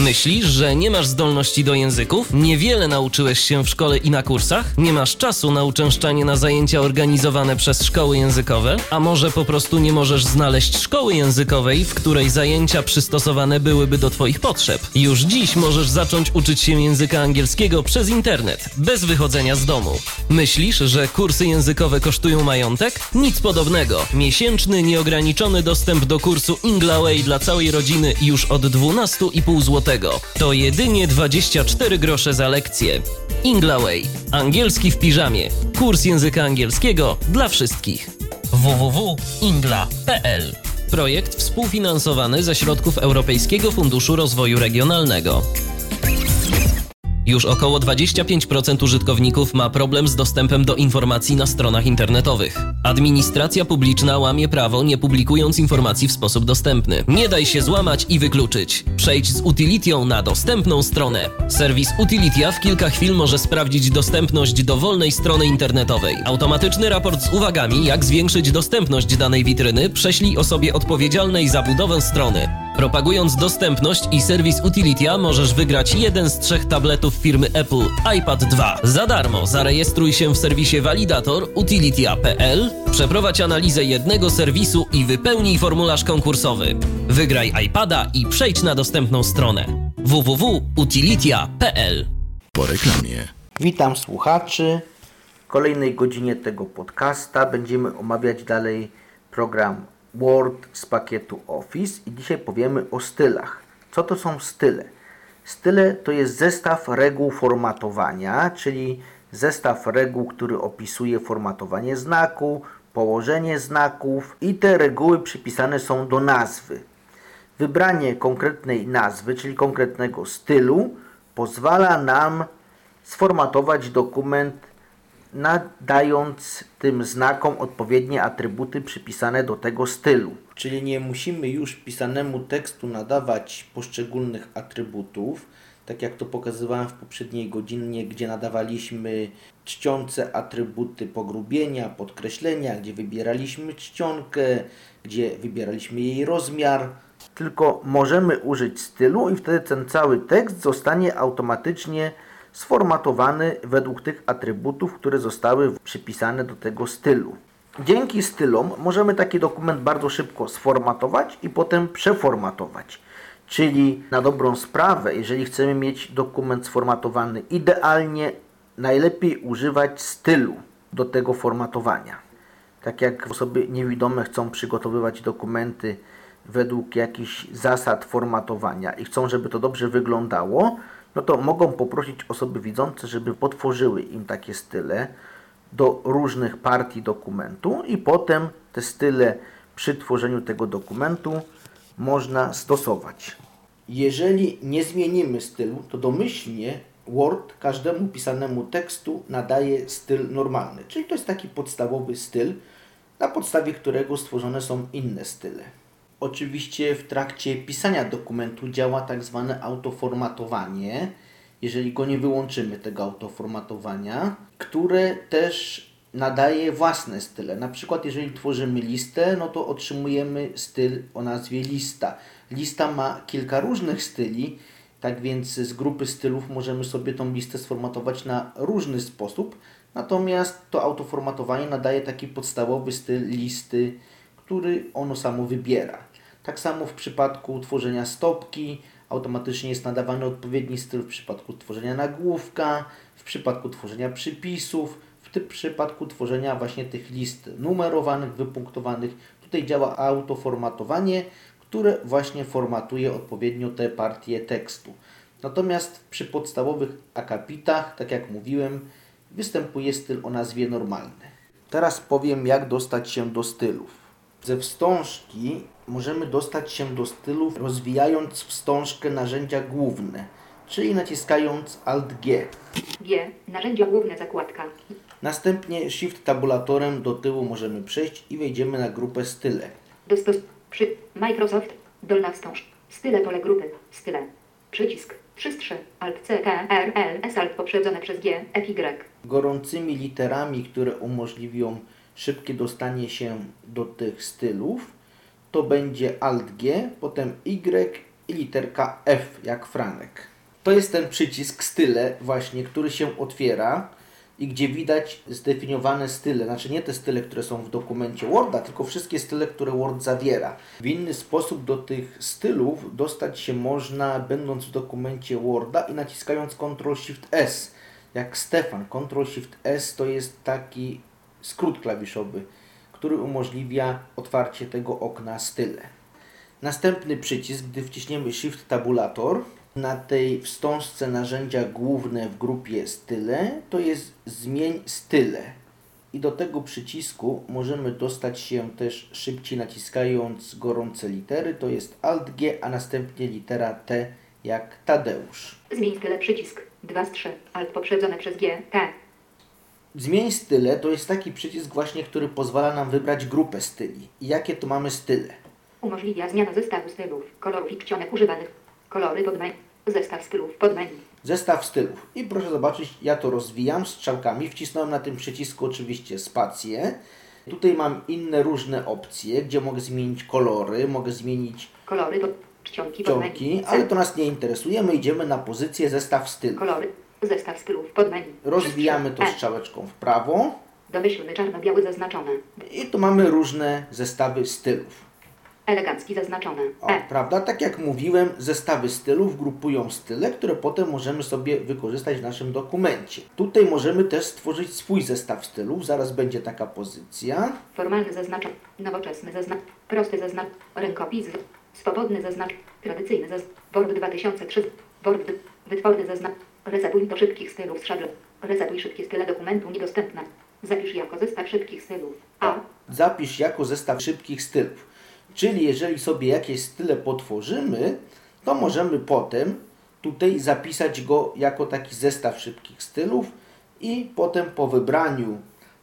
Myślisz, że nie masz zdolności do języków? Niewiele nauczyłeś się w szkole i na kursach? Nie masz czasu na uczęszczanie na zajęcia organizowane przez szkoły językowe? A może po prostu nie możesz znaleźć szkoły językowej, w której zajęcia przystosowane byłyby do Twoich potrzeb? Już dziś możesz zacząć uczyć się języka angielskiego przez internet, bez wychodzenia z domu. Myślisz, że kursy językowe kosztują majątek? Nic podobnego. Miesięczny, nieograniczony dostęp do kursu Inglaway dla całej rodziny już od 12,5 zł to jedynie 24 grosze za lekcję. Inglaway. Angielski w piżamie. Kurs języka angielskiego dla wszystkich. www.ingla.pl Projekt współfinansowany ze środków Europejskiego Funduszu Rozwoju Regionalnego. Już około 25% użytkowników ma problem z dostępem do informacji na stronach internetowych. Administracja publiczna łamie prawo, nie publikując informacji w sposób dostępny. Nie daj się złamać i wykluczyć. Przejdź z Utilitią na dostępną stronę. Serwis Utilitia w kilka chwil może sprawdzić dostępność dowolnej strony internetowej. Automatyczny raport z uwagami, jak zwiększyć dostępność danej witryny, prześlij osobie odpowiedzialnej za budowę strony. Propagując dostępność i serwis Utilitia możesz wygrać jeden z trzech tabletów firmy Apple iPad 2. Za darmo zarejestruj się w serwisie Validator utilitia.pl, przeprowadź analizę jednego serwisu i wypełnij formularz konkursowy. Wygraj iPada i przejdź na dostępną stronę www.utilitia.pl. Po reklamie. Witam słuchaczy. W kolejnej godzinie tego podcasta będziemy omawiać dalej program Word z pakietu Office i dzisiaj powiemy o stylach. Co to są style? Style to jest zestaw reguł formatowania, czyli zestaw reguł, który opisuje formatowanie znaku, położenie znaków i te reguły przypisane są do nazwy. Wybranie konkretnej nazwy, czyli konkretnego stylu, pozwala nam sformatować dokument nadając tym znakom odpowiednie atrybuty przypisane do tego stylu. Czyli nie musimy już pisanemu tekstu nadawać poszczególnych atrybutów, tak jak to pokazywałem w poprzedniej godzinie, gdzie nadawaliśmy czcionce atrybuty pogrubienia, podkreślenia, gdzie wybieraliśmy czcionkę, gdzie wybieraliśmy jej rozmiar. Tylko możemy użyć stylu i wtedy ten cały tekst zostanie automatycznie sformatowany według tych atrybutów, które zostały przypisane do tego stylu. Dzięki stylom możemy taki dokument bardzo szybko sformatować i potem przeformatować. Czyli na dobrą sprawę, jeżeli chcemy mieć dokument sformatowany idealnie, najlepiej używać stylu do tego formatowania. Tak jak osoby niewidome chcą przygotowywać dokumenty według jakichś zasad formatowania i chcą, żeby to dobrze wyglądało, no to mogą poprosić osoby widzące, żeby potworzyły im takie style do różnych partii dokumentu i potem te style przy tworzeniu tego dokumentu można stosować. Jeżeli nie zmienimy stylu, to domyślnie Word każdemu pisanemu tekstu nadaje styl normalny, czyli to jest taki podstawowy styl, na podstawie którego stworzone są inne style. Oczywiście w trakcie pisania dokumentu działa tak zwane autoformatowanie, jeżeli go nie wyłączymy tego autoformatowania, które też nadaje własne style. Na przykład jeżeli tworzymy listę, no to otrzymujemy styl o nazwie lista. Lista ma kilka różnych styli, tak więc z grupy stylów możemy sobie tą listę sformatować na różny sposób. Natomiast to autoformatowanie nadaje taki podstawowy styl listy, który ono samo wybiera. Tak samo w przypadku tworzenia stopki automatycznie jest nadawany odpowiedni styl w przypadku tworzenia nagłówka, w przypadku tworzenia przypisów, w tym przypadku tworzenia właśnie tych list numerowanych, wypunktowanych. Tutaj działa autoformatowanie, które właśnie formatuje odpowiednio te partie tekstu. Natomiast przy podstawowych akapitach, tak jak mówiłem, występuje styl o nazwie normalny. Teraz powiem, jak dostać się do stylów. Ze wstążki możemy dostać się do stylów rozwijając wstążkę narzędzia główne, czyli naciskając Alt-G. G. Narzędzia główne zakładka. Następnie Shift tabulatorem do tyłu możemy przejść i wejdziemy na grupę style. Dostos. Przy. Microsoft. Dolna wstąż. Style pole grupy. Style. Przycisk. 3 z 3. Alt C, K, R, L, S, Alt poprzedzone przez G, F, Y. gorącymi literami, które umożliwią szybkie dostanie się do tych stylów, to będzie Alt G, potem Y i literka F, jak Franek. To jest ten przycisk style właśnie, który się otwiera i gdzie widać zdefiniowane style, znaczy nie te style, które są w dokumencie Worda, tylko wszystkie style, które Word zawiera. W inny sposób do tych stylów dostać się można będąc w dokumencie Worda i naciskając Ctrl Shift S. Jak Stefan, Ctrl Shift S to jest taki skrót klawiszowy, który umożliwia otwarcie tego okna style. Następny przycisk, gdy wciśniemy Shift Tabulator, na tej wstążce narzędzia główne w grupie style, to jest zmień style. I do tego przycisku możemy dostać się też szybciej naciskając gorące litery, to jest Alt G, a następnie litera T jak Tadeusz. Zmień style przycisk. 2 z 3. Alt poprzedzone przez G, T. Zmień style to jest taki przycisk właśnie, który pozwala nam wybrać grupę styli. I jakie to mamy style? Umożliwia zmianę zestawu stylów, kolorów i czcionek używanych. Kolory pod menu. Zestaw stylów pod menu. Zestaw stylów. I proszę zobaczyć, ja to rozwijam strzałkami. Wcisnąłem na tym przycisku oczywiście spację. Tutaj mam inne różne opcje, gdzie mogę zmienić kolory, mogę zmienić Kolory pod czcionki pod menu. ale to nas nie interesuje. My idziemy na pozycję zestaw stylów. Kolory. Zestaw stylów pod menu. Rozwijamy to E. strzałeczką w prawo Domyślny czarno-biały zaznaczone. i tu mamy różne zestawy stylów. Elegancki zaznaczone. O, E. prawda? Tak jak mówiłem, zestawy stylów grupują style, które potem możemy sobie wykorzystać w naszym dokumencie. Tutaj możemy też stworzyć swój zestaw stylów. Zaraz będzie taka pozycja. Formalny zaznaczony. Nowoczesny zaznacz. Prosty zaznacz. Rękopis. Swobodny zaznacz. Tradycyjny zaznacz. Word 2003. Word. Wytworny zaznacz. Resetuj do szybkich stylów z szablon. Szybkie style dokumentu niedostępne. Zapisz jako zestaw szybkich stylów. A. Zapisz jako zestaw szybkich stylów. Czyli jeżeli sobie jakieś style potworzymy, to możemy potem tutaj zapisać go jako taki zestaw szybkich stylów i potem po wybraniu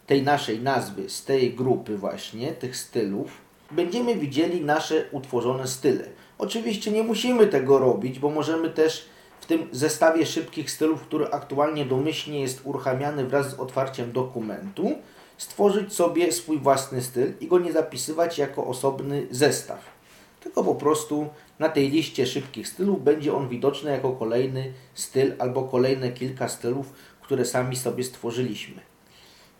tej naszej nazwy z tej grupy właśnie, tych stylów, będziemy widzieli nasze utworzone style. Oczywiście nie musimy tego robić, bo możemy też tym zestawie szybkich stylów, który aktualnie domyślnie jest uruchamiany wraz z otwarciem dokumentu, stworzyć sobie swój własny styl i go nie zapisywać jako osobny zestaw. Tylko po prostu na tej liście szybkich stylów będzie on widoczny jako kolejny styl albo kolejne kilka stylów, które sami sobie stworzyliśmy.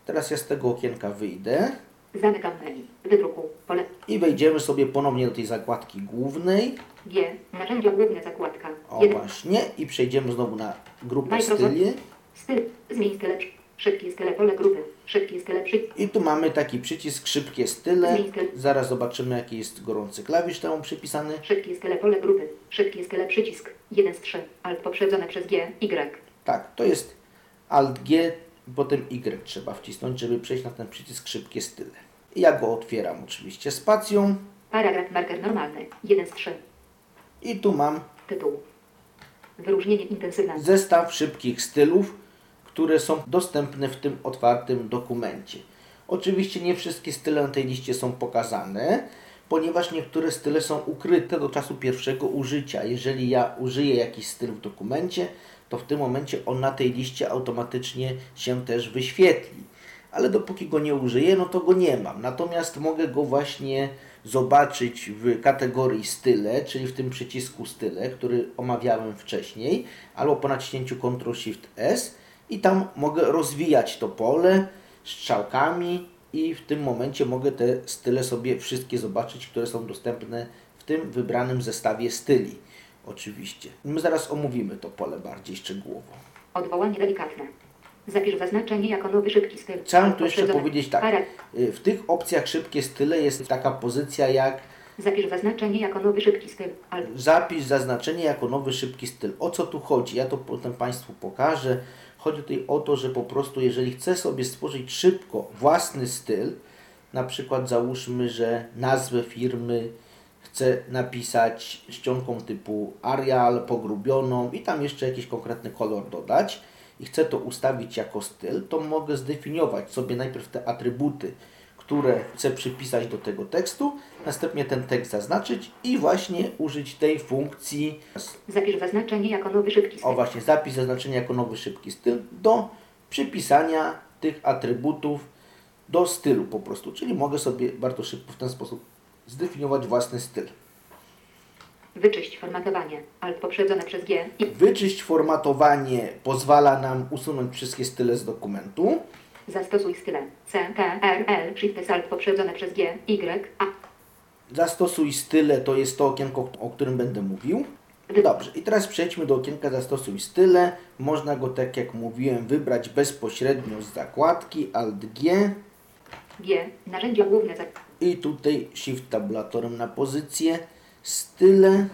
Teraz ja z tego okienka wyjdę Zamykam menu. Wydruku. Pole. i wejdziemy sobie ponownie do tej zakładki głównej. G. Narzędzia główne zakładka. O Jeden. właśnie. I przejdziemy znowu na grupę Microsoft. styli. Styl. Zmień style. Szybkie style pole grupy. Szybkie style przy... I tu mamy taki przycisk szybkie style. Zmień styl. Zaraz zobaczymy jaki jest gorący klawisz temu przypisany. Szybkie style pole grupy. Szybkie style przycisk. 1 z 3. Alt poprzedzone przez G. Y. Tak, to jest Alt G, potem Y trzeba wcisnąć, żeby przejść na ten przycisk szybkie style. I ja go otwieram oczywiście spacją Paragraf marker normalny. 1 z 3. i tu mam Tytuł. Wyróżnienie intensywne. zestaw szybkich stylów, które są dostępne w tym otwartym dokumencie. Oczywiście nie wszystkie style na tej liście są pokazane, ponieważ niektóre style są ukryte do czasu pierwszego użycia. Jeżeli ja użyję jakiś styl w dokumencie, to w tym momencie on na tej liście automatycznie się też wyświetli. Ale dopóki go nie użyję, no to go nie mam. Natomiast mogę go właśnie zobaczyć w kategorii style, czyli w tym przycisku style, który omawiałem wcześniej, albo po naciśnięciu Ctrl-Shift-S i tam mogę rozwijać to pole strzałkami i w tym momencie mogę te style sobie wszystkie zobaczyć, które są dostępne w tym wybranym zestawie styli. Oczywiście. My zaraz omówimy to pole bardziej szczegółowo. Odwołanie delikatne. Zapisz zaznaczenie jako nowy szybki styl. Chciałem tu jeszcze powiedzieć tak. Y, W tych opcjach szybkie style jest taka pozycja jak Zapisz zaznaczenie jako nowy szybki styl. Zapisz zaznaczenie jako nowy szybki styl. O co tu chodzi? Ja to potem Państwu pokażę. Chodzi tutaj o to, że po prostu jeżeli chcę sobie stworzyć szybko własny styl, na przykład załóżmy, że nazwę firmy chcę napisać czcionką typu Arial, pogrubioną i tam jeszcze jakiś konkretny kolor dodać i chcę to ustawić jako styl, to mogę zdefiniować sobie najpierw te atrybuty, które chcę przypisać do tego tekstu, następnie ten tekst zaznaczyć i właśnie użyć tej funkcji Zapisz zaznaczenie jako nowy szybki styl. o właśnie zapis zaznaczenia jako nowy szybki styl do przypisania tych atrybutów do stylu po prostu. Czyli mogę sobie bardzo szybko w ten sposób zdefiniować własny styl. Wyczyść formatowanie. Alt poprzedzone przez G. I Wyczyść formatowanie pozwala nam usunąć wszystkie style z dokumentu. zastosuj style. C, T, R, L, Shift, Alt poprzedzone przez G, Y, A. Zastosuj style to jest to okienko, o którym będę mówił. Dobrze, i teraz przejdźmy do okienka Zastosuj style. Można go, tak jak mówiłem, wybrać bezpośrednio z zakładki Alt G G. Narzędzia główne. Za... i tutaj Shift tabulatorem na pozycję. Style.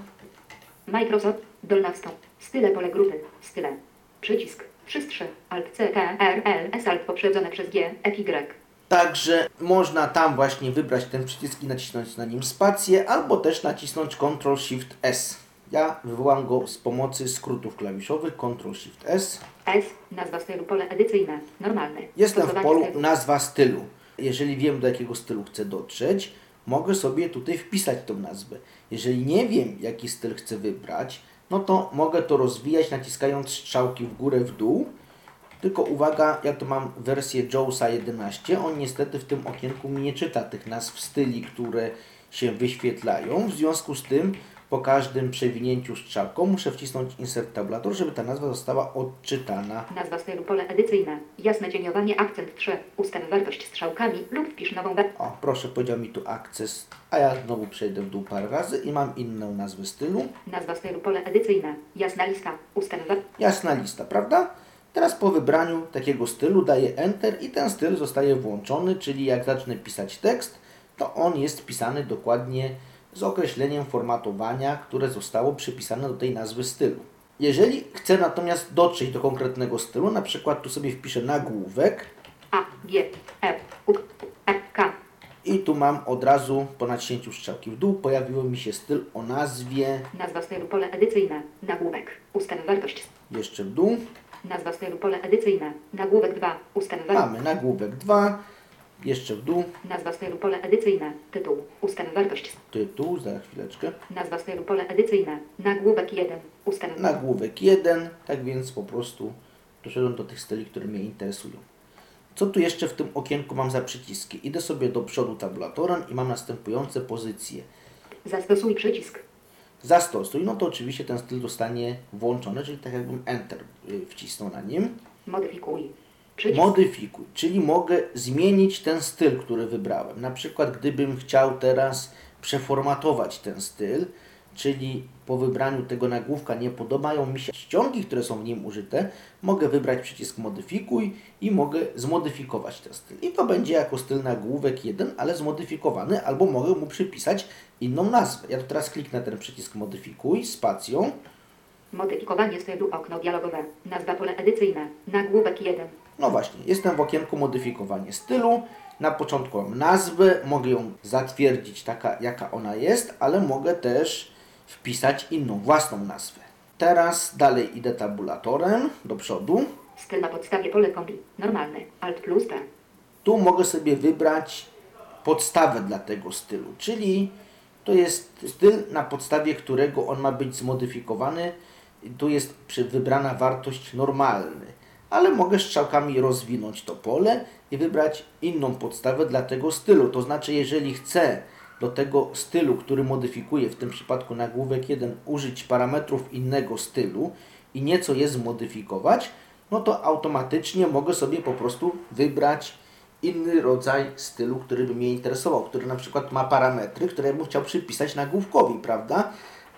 Microsoft. Dolna wstąp. Style pole grupy. Style. Przycisk. Przystrzy. Alt C, T, R, L, S, Alt poprzedzone przez G, F, Y. Także można tam właśnie wybrać ten przycisk i nacisnąć na nim spację, albo też nacisnąć Ctrl Shift S. Ja wywołam go z pomocy skrótów klawiszowych Ctrl Shift S. S. Nazwa stylu pole edycyjne. Normalny. Jestem w polu stylu. nazwa stylu. Jeżeli wiem do jakiego stylu chcę dotrzeć, mogę sobie tutaj wpisać tą nazwę. Jeżeli nie wiem jaki styl chcę wybrać, no to mogę to rozwijać naciskając strzałki w górę, w dół. Tylko uwaga, ja tu mam wersję JAWSa 11. On niestety w tym okienku mi nie czyta tych nazw styli, które się wyświetlają. W związku z tym po każdym przewinięciu strzałką muszę wcisnąć Insert Tabulator, żeby ta nazwa została odczytana. Nazwa stylu pole edycyjne. Jasne cieniowanie akcent 3. Ustaw wartość strzałkami lub wpisz nową we... O, proszę, powiedział mi tu akces, a ja znowu przejdę w dół parę razy i mam inną nazwę stylu. Nazwa stylu pole edycyjne. Jasna lista. Ustaw. Jasna lista, prawda? Teraz po wybraniu takiego stylu daję Enter i ten styl zostaje włączony, czyli jak zacznę pisać tekst, to on jest pisany dokładnie z określeniem formatowania, które zostało przypisane do tej nazwy stylu. Jeżeli chcę natomiast dotrzeć do konkretnego stylu, na przykład tu sobie wpiszę nagłówek, A, G, E, U, E, K. i tu mam od razu po naciśnięciu strzałki w dół pojawiło mi się styl o nazwie Nazwa stylu pole edycyjne. Nagłówek. Ustaw wartość. jeszcze w dół. Nazwa stylu pole edycyjne. Nagłówek 2. Ustaw wartość. Mamy nagłówek 2, jeszcze w dół, Nazwa stylu pole edycyjne. Tytuł. Ustaw wartość. tytuł, za chwileczkę, Nazwa stylu pole edycyjne. Nagłówek 1. Ustaw nagłówek 1, tak więc po prostu doszedłem do tych styli, które mnie interesują. Co tu jeszcze w tym okienku mam za przyciski? Idę sobie do przodu tabulatorem i mam następujące pozycje. Zastosuj przycisk. Zastosuj, no to oczywiście ten styl zostanie włączony, czyli tak jakbym Enter y, wcisnął na nim. Modyfikuj. Przycisk. Modyfikuj, czyli mogę zmienić ten styl, który wybrałem. Na przykład, gdybym chciał teraz przeformatować ten styl, czyli po wybraniu tego nagłówka nie podobają mi się ściągi, które są w nim użyte, mogę wybrać przycisk modyfikuj i mogę zmodyfikować ten styl. I to będzie jako styl nagłówek 1, ale zmodyfikowany, albo mogę mu przypisać inną nazwę. Ja tu teraz kliknę ten przycisk modyfikuj spacją. Modyfikowanie stylu okno dialogowe. Nazwa pole edycyjne. Nagłówek 1. No właśnie, jestem w okienku modyfikowanie stylu. Na początku mam nazwę, mogę ją zatwierdzić taka, jaka ona jest, ale mogę też wpisać inną, własną nazwę. Teraz dalej idę tabulatorem do przodu. Styl na podstawie pole kombi. Normalny. Alt plus P. Tu mogę sobie wybrać podstawę dla tego stylu, czyli to jest styl, na podstawie którego on ma być zmodyfikowany. Tu jest wybrana wartość normalny, ale mogę strzałkami rozwinąć to pole i wybrać inną podstawę dla tego stylu. To znaczy, jeżeli chcę do tego stylu, który modyfikuję, w tym przypadku nagłówek 1, użyć parametrów innego stylu i nieco je zmodyfikować, no to automatycznie mogę sobie po prostu wybrać inny rodzaj stylu, który by mnie interesował, który na przykład ma parametry, które bym chciał przypisać nagłówkowi, prawda?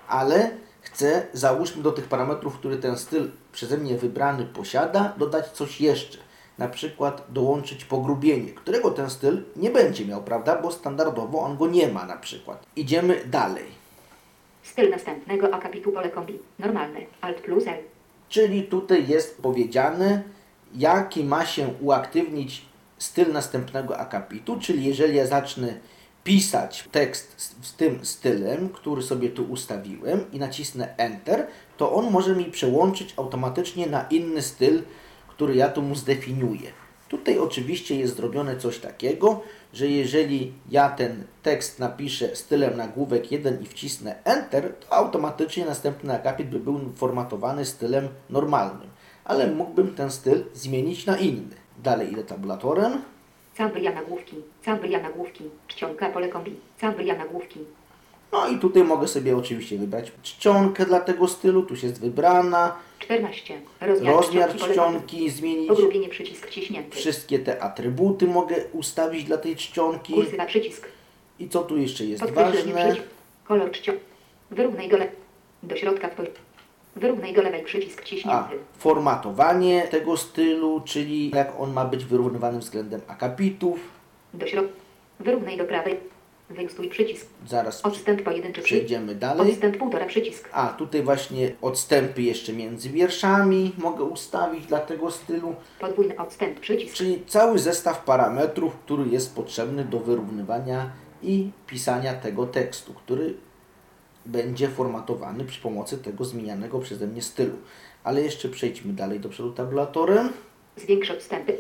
Ale chcę, załóżmy do tych parametrów, który ten styl przeze mnie wybrany posiada, dodać coś jeszcze. Na przykład dołączyć pogrubienie, którego ten styl nie będzie miał, prawda? Bo standardowo on go nie ma na przykład. Idziemy dalej. Styl następnego akapitu pole kombi. Normalny. Alt plus L. Czyli tutaj jest powiedziane, jaki ma się uaktywnić styl następnego akapitu, czyli jeżeli ja zacznę pisać tekst z, z tym stylem, który sobie tu ustawiłem i nacisnę Enter, to on może mi przełączyć automatycznie na inny styl, który ja tu mu zdefiniuję. Tutaj oczywiście jest zrobione coś takiego, że jeżeli ja ten tekst napiszę stylem nagłówek 1 i wcisnę Enter, to automatycznie następny akapit by był formatowany stylem normalnym. Ale mógłbym ten styl zmienić na inny. Dalej idę tabulatorem. Cambria nagłówki. Cambria nagłówki. Czcionka pole kombi. Cambria nagłówki. No i tutaj mogę sobie oczywiście wybrać czcionkę dla tego stylu, tu jest wybrana, 14. Rozmiar, rozmiar czcionki czcionki zmienić, Pogrubienie przycisk wszystkie te atrybuty mogę ustawić dla tej czcionki Kursywa przycisk. i co tu jeszcze jest ważne. Kolor czcio. Wyrównaj do le... Do środka Wyrównaj do lewej przycisk a wciśnięty. formatowanie tego stylu, czyli jak on ma być wyrównywany względem akapitów, Do środka. Wyrównaj do prawej. Wyjustuj przycisk. zaraz Odstęp pojedynczy przejdziemy dalej. Odstęp półtora przycisk. A tutaj właśnie odstępy jeszcze między wierszami mogę ustawić dla tego stylu. Podwójny odstęp przycisk. Czyli cały zestaw parametrów, który jest potrzebny do wyrównywania i pisania tego tekstu, który będzie formatowany przy pomocy tego zmienianego przeze mnie stylu. Ale jeszcze przejdźmy dalej do przodu tabulatorem, Zwiększ odstępy.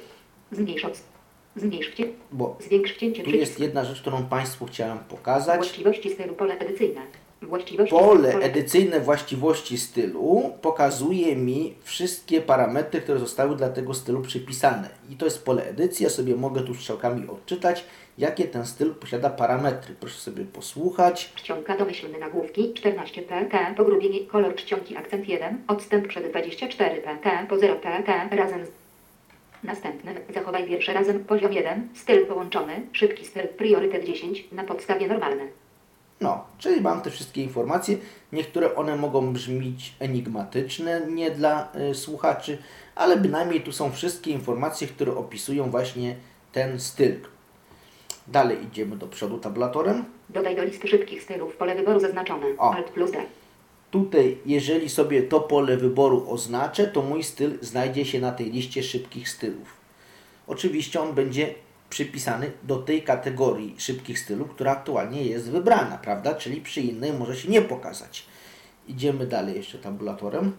Zmniejsz odstęp. Zmniejsz wcięcie. bo Zwiększ wcięcie tu jest jedna rzecz, którą Państwu chciałem pokazać. Właściwości stylu pole edycyjne. Pole edycyjne właściwości stylu pokazuje mi wszystkie parametry, które zostały dla tego stylu przypisane. I to jest pole edycji. Ja sobie mogę tu strzałkami odczytać, jakie ten styl posiada parametry. Proszę sobie posłuchać. Czcionka domyślny nagłówki 14 pt. Pogrubienie kolor czcionki akcent 1. Odstęp przed 24 pt. Po 0 pt. Razem z Następnym zachowaj wiersze razem poziom 1. Styl połączony. Szybki styl priorytet 10 na podstawie normalne. No, czyli mam te wszystkie informacje. Niektóre one mogą brzmieć enigmatyczne, nie dla y, słuchaczy, ale bynajmniej tu są wszystkie informacje, które opisują właśnie ten styl. Dalej idziemy do przodu tabulatorem. Dodaj do listy szybkich stylów pole wyboru zaznaczone. O. Alt plus D. Tutaj, jeżeli sobie to pole wyboru oznaczę, to mój styl znajdzie się na tej liście szybkich stylów. Oczywiście on będzie przypisany do tej kategorii szybkich stylów, która aktualnie jest wybrana, prawda? Czyli przy innej może się nie pokazać. Idziemy dalej jeszcze tabulatorem.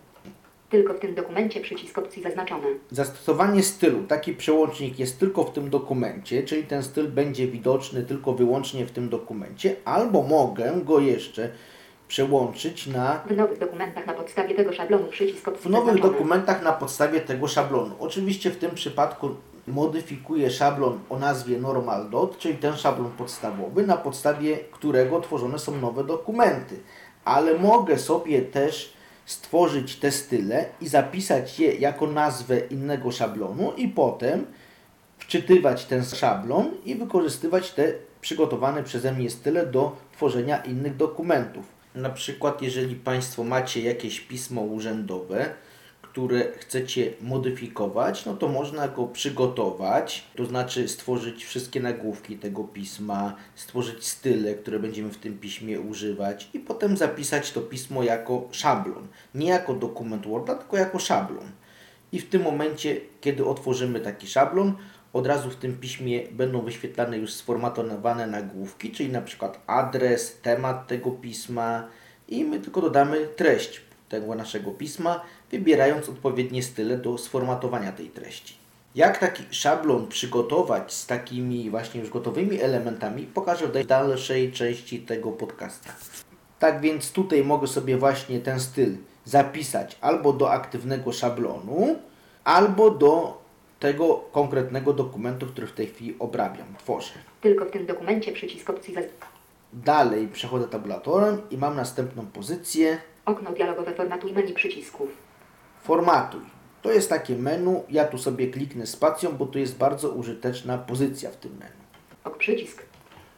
Tylko w tym dokumencie przycisk opcji zaznaczone. Zastosowanie stylu. Taki przełącznik jest tylko w tym dokumencie, czyli ten styl będzie widoczny tylko wyłącznie w tym dokumencie, albo mogę go jeszcze przełączyć na W nowych dokumentach na podstawie tego szablonu przycisk opcji w nowych dokumentach na podstawie tego szablonu. Oczywiście w tym przypadku modyfikuję szablon o nazwie NormalDot, czyli ten szablon podstawowy, na podstawie którego tworzone są nowe dokumenty. Ale mogę sobie też stworzyć te style i zapisać je jako nazwę innego szablonu i potem wczytywać ten szablon i wykorzystywać te przygotowane przeze mnie style do tworzenia innych dokumentów. Na przykład, jeżeli Państwo macie jakieś pismo urzędowe, które chcecie modyfikować, no to można go przygotować, to znaczy stworzyć wszystkie nagłówki tego pisma, stworzyć style, które będziemy w tym piśmie używać i potem zapisać to pismo jako szablon. Nie jako dokument Worda, tylko jako szablon. I w tym momencie, kiedy otworzymy taki szablon, od razu w tym piśmie będą wyświetlane już sformatowane nagłówki, czyli na przykład adres, temat tego pisma i my tylko dodamy treść tego naszego pisma, wybierając odpowiednie style do sformatowania tej treści. Jak taki szablon przygotować z takimi właśnie już gotowymi elementami, pokażę w dalszej części tego podcasta. Tak więc tutaj mogę sobie właśnie ten styl zapisać albo do aktywnego szablonu, albo do tego konkretnego dokumentu, który w tej chwili obrabiam, tworzę. Tylko w tym dokumencie przycisk opcji zaznaczone. Dalej przechodzę tabulatorem i mam następną pozycję Okno dialogowe formatuj menu przycisków. Formatuj. To jest takie menu. Ja tu sobie kliknę spacją, bo to jest bardzo użyteczna pozycja w tym menu. Ok przycisk.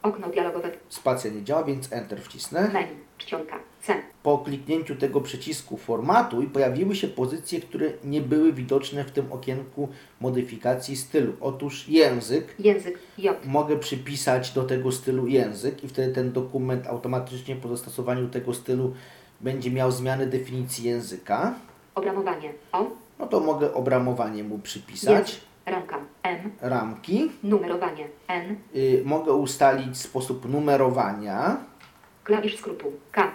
Okno dialogowe. Spacja nie działa, więc Enter wcisnę. Menu. Czcionka. C. Po kliknięciu tego przycisku Formatuj pojawiły się pozycje, które nie były widoczne w tym okienku modyfikacji stylu. Otóż język. Język. J. Mogę przypisać do tego stylu język i wtedy ten dokument automatycznie po zastosowaniu tego stylu będzie miał zmianę definicji języka. Obramowanie. O. No to mogę obramowanie mu przypisać. Język. Ramka. M. Ramki. Numerowanie. N. Y, mogę ustalić sposób numerowania. Klawisz skrótu. K.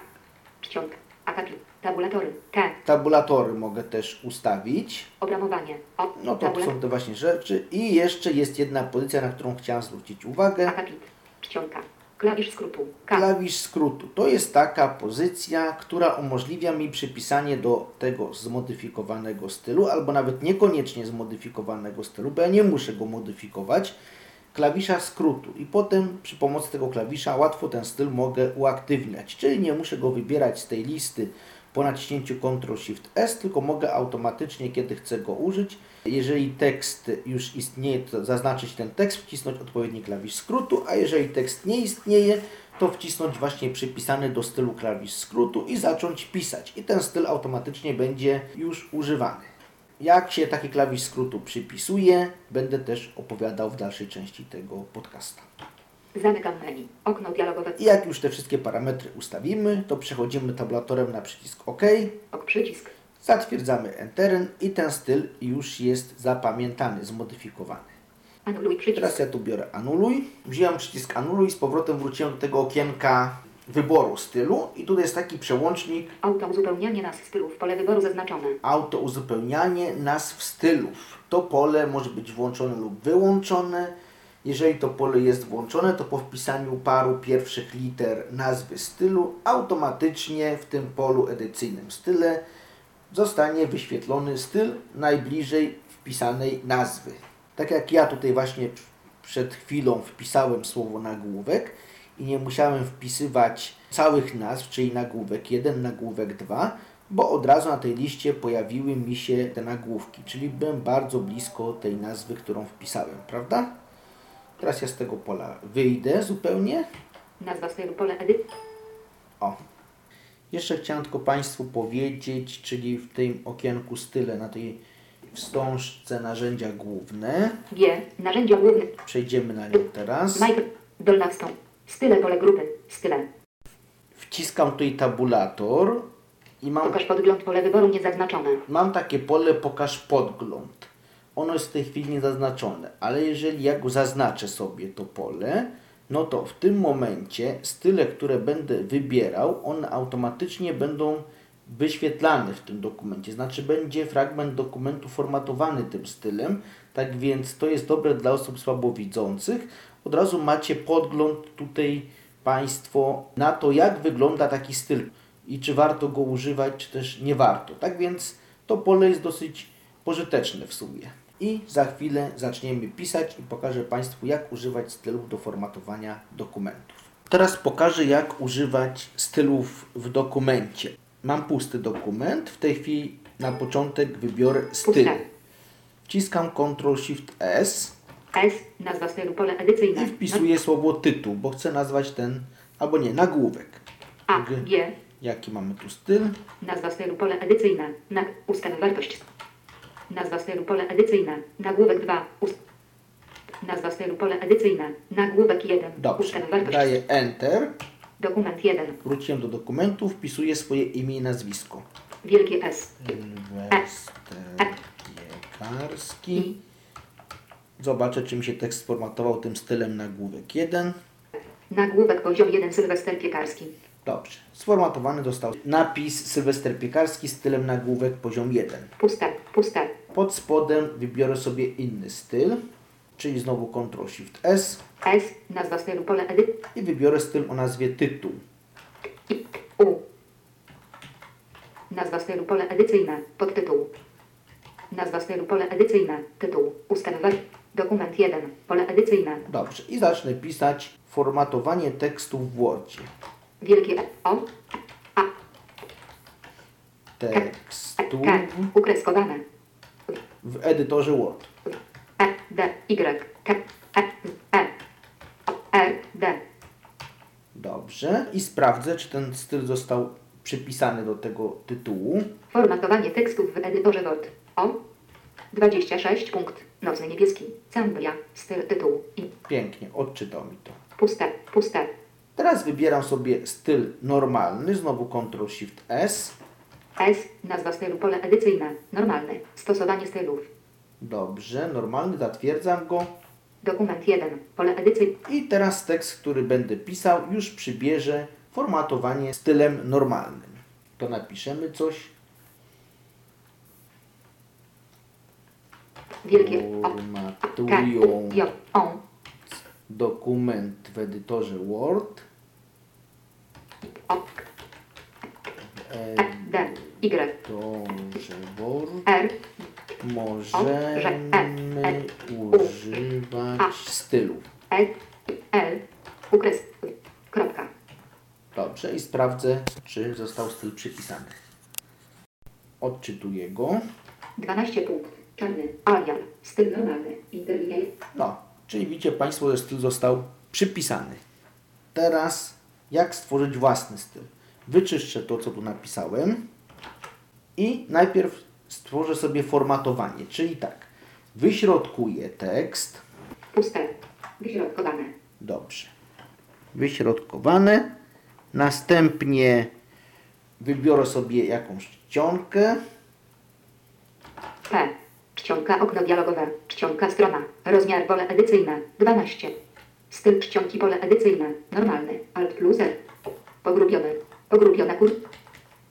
Czcionka. Akapit. Tabulatory. T. Tabulatory mogę też ustawić. Obramowanie. O. No to Tabula- są te właśnie rzeczy. I jeszcze jest jedna pozycja, na którą chciałem zwrócić uwagę. Akapit. Czcionka. Klawisz skrótu. K. Klawisz skrótu. To jest taka pozycja, która umożliwia mi przypisanie do tego zmodyfikowanego stylu, albo nawet niekoniecznie zmodyfikowanego stylu, bo ja nie muszę go modyfikować, klawisza skrótu. I potem przy pomocy tego klawisza łatwo ten styl mogę uaktywniać, czyli nie muszę go wybierać z tej listy po naciśnięciu Ctrl-Shift-S, tylko mogę automatycznie, kiedy chcę go użyć, jeżeli tekst już istnieje, to zaznaczyć ten tekst, wcisnąć odpowiedni klawisz skrótu, a jeżeli tekst nie istnieje, to wcisnąć właśnie przypisany do stylu klawisz skrótu i zacząć pisać. I ten styl automatycznie będzie już używany. Jak się taki klawisz skrótu przypisuje, będę też opowiadał w dalszej części tego podcasta. Zamykam menu. Okno dialogowe. I jak już te wszystkie parametry ustawimy, to przechodzimy tabulatorem na przycisk OK, Ok przycisk. Zatwierdzamy Enterem i ten styl już jest zapamiętany, zmodyfikowany. Anuluj przycisk. Teraz ja tu biorę anuluj. Wziąłem przycisk anuluj, z powrotem wróciłem do tego okienka wyboru stylu i tutaj jest taki przełącznik Auto uzupełnianie nas stylów. Pole wyboru zaznaczone. auto uzupełnianie nazw stylów. To pole może być włączone lub wyłączone. Jeżeli to pole jest włączone, to po wpisaniu paru pierwszych liter nazwy stylu automatycznie w tym polu edycyjnym style zostanie wyświetlony styl najbliżej wpisanej nazwy. Tak jak ja tutaj właśnie przed chwilą wpisałem słowo nagłówek i nie musiałem wpisywać całych nazw, czyli nagłówek 1, nagłówek 2, bo od razu na tej liście pojawiły mi się te nagłówki, czyli byłem bardzo blisko tej nazwy, którą wpisałem, prawda? Teraz ja z tego pola wyjdę zupełnie. Nazwa stylu. Pole edyt. O. Jeszcze chciałem tylko Państwu powiedzieć, czyli w tym okienku style, na tej wstążce narzędzia główne. G. Narzędzia główne. Przejdziemy na nią teraz. Micro. Dolna wstąg. Style pole grupy. Style. Wciskam tutaj tabulator i mam, Pokaż podgląd. Pole wyboru niezaznaczone. mam takie pole pokaż podgląd. Ono jest w tej chwili niezaznaczone, ale jeżeli ja go zaznaczę sobie to pole, no to w tym momencie style, które będę wybierał, one automatycznie będą wyświetlane w tym dokumencie. Znaczy będzie fragment dokumentu formatowany tym stylem, tak więc to jest dobre dla osób słabowidzących. Od razu macie podgląd tutaj Państwo na to, jak wygląda taki styl i czy warto go używać, czy też nie warto. Tak więc to pole jest dosyć pożyteczne w sumie. I za chwilę zaczniemy pisać i pokażę Państwu, jak używać stylów do formatowania dokumentów. Teraz pokażę, jak używać stylów w dokumencie. Mam pusty dokument. W tej chwili na początek wybiorę styl. Wciskam Ctrl-Shift-S S. Nazwa stylu. Pole edycyjne. i wpisuję słowo tytuł, bo chcę nazwać ten, albo nie, nagłówek. A. G. G. Jaki mamy tu styl? Nazwa stylu. Pole edycyjne. Na. Ustaw wartość. Nazwa stylu. Pole edycyjne. Nagłówek 2. Ust... Nazwa stylu. Pole edycyjne. Nagłówek 1. Dobrze. Daję Enter. Dokument 1. Wróciłem do dokumentu, wpisuję swoje imię i nazwisko. Wielkie S. Sylwester Piekarski. Zobaczę, czy mi się tekst sformatował tym stylem nagłówek 1. Nagłówek poziom 1. Sylwester Piekarski. Dobrze. Sformatowany został napis Sylwester Piekarski stylem nagłówek poziom 1. Puste. Puste. Pod spodem wybiorę sobie inny styl, czyli znowu Ctrl-Shift-S S. Nazwa stylu. Pole edy. i wybiorę styl o nazwie tytuł. I. U. Nazwa stylu. Pole edycyjne. Podtytuł. Nazwa stylu. Pole edycyjne. Tytuł. War... Dokument 1. Pole edycyjne. Dobrze. I zacznę pisać formatowanie tekstu w Wordzie. Wielkie. O. Tekstu K. Ukreskowane. w edytorze Word. E. D. Y. K. E. E. R. D. Dobrze. I sprawdzę, czy ten styl został przypisany do tego tytułu. Formatowanie tekstów w edytorze Word. O. 26 punkt. Nocny niebieski. Cambria. Styl tytułu. I. Pięknie, odczytał mi to. Puste. Puste. Teraz wybieram sobie styl normalny, znowu Ctrl-Shift-S. S. Nazwa stylu. Pole edycyjne. Normalny. Stosowanie stylów. Dobrze, normalny, zatwierdzam go. Dokument 1. Pole edycyjne. I teraz tekst, który będę pisał, już przybierze formatowanie stylem normalnym. to napiszemy coś. Wielkie. Formatują. O. dokument w edytorze Word. E. D. Y. Word R. możemy używać stylów. E. L. Ukres. Kropka. Dobrze i sprawdzę, czy został styl przypisany. Odczytuję go. 12 punkt. Czarny. Arial. Styl normalny. Interlinear. No, czyli widzicie Państwo, że styl został przypisany. Teraz jak stworzyć własny styl? Wyczyszczę to, co tu napisałem i najpierw stworzę sobie formatowanie, czyli tak, wyśrodkuję tekst, Puste. Wyśrodkowane. dobrze, wyśrodkowane, następnie wybiorę sobie jakąś czcionkę, P. Czcionka okno dialogowe. Czcionka strona. Rozmiar pole edycyjne. 12. Styl czcionki pole edycyjne. Normalny. Alt plus R. Pogrubiony. Pogrubiona kur...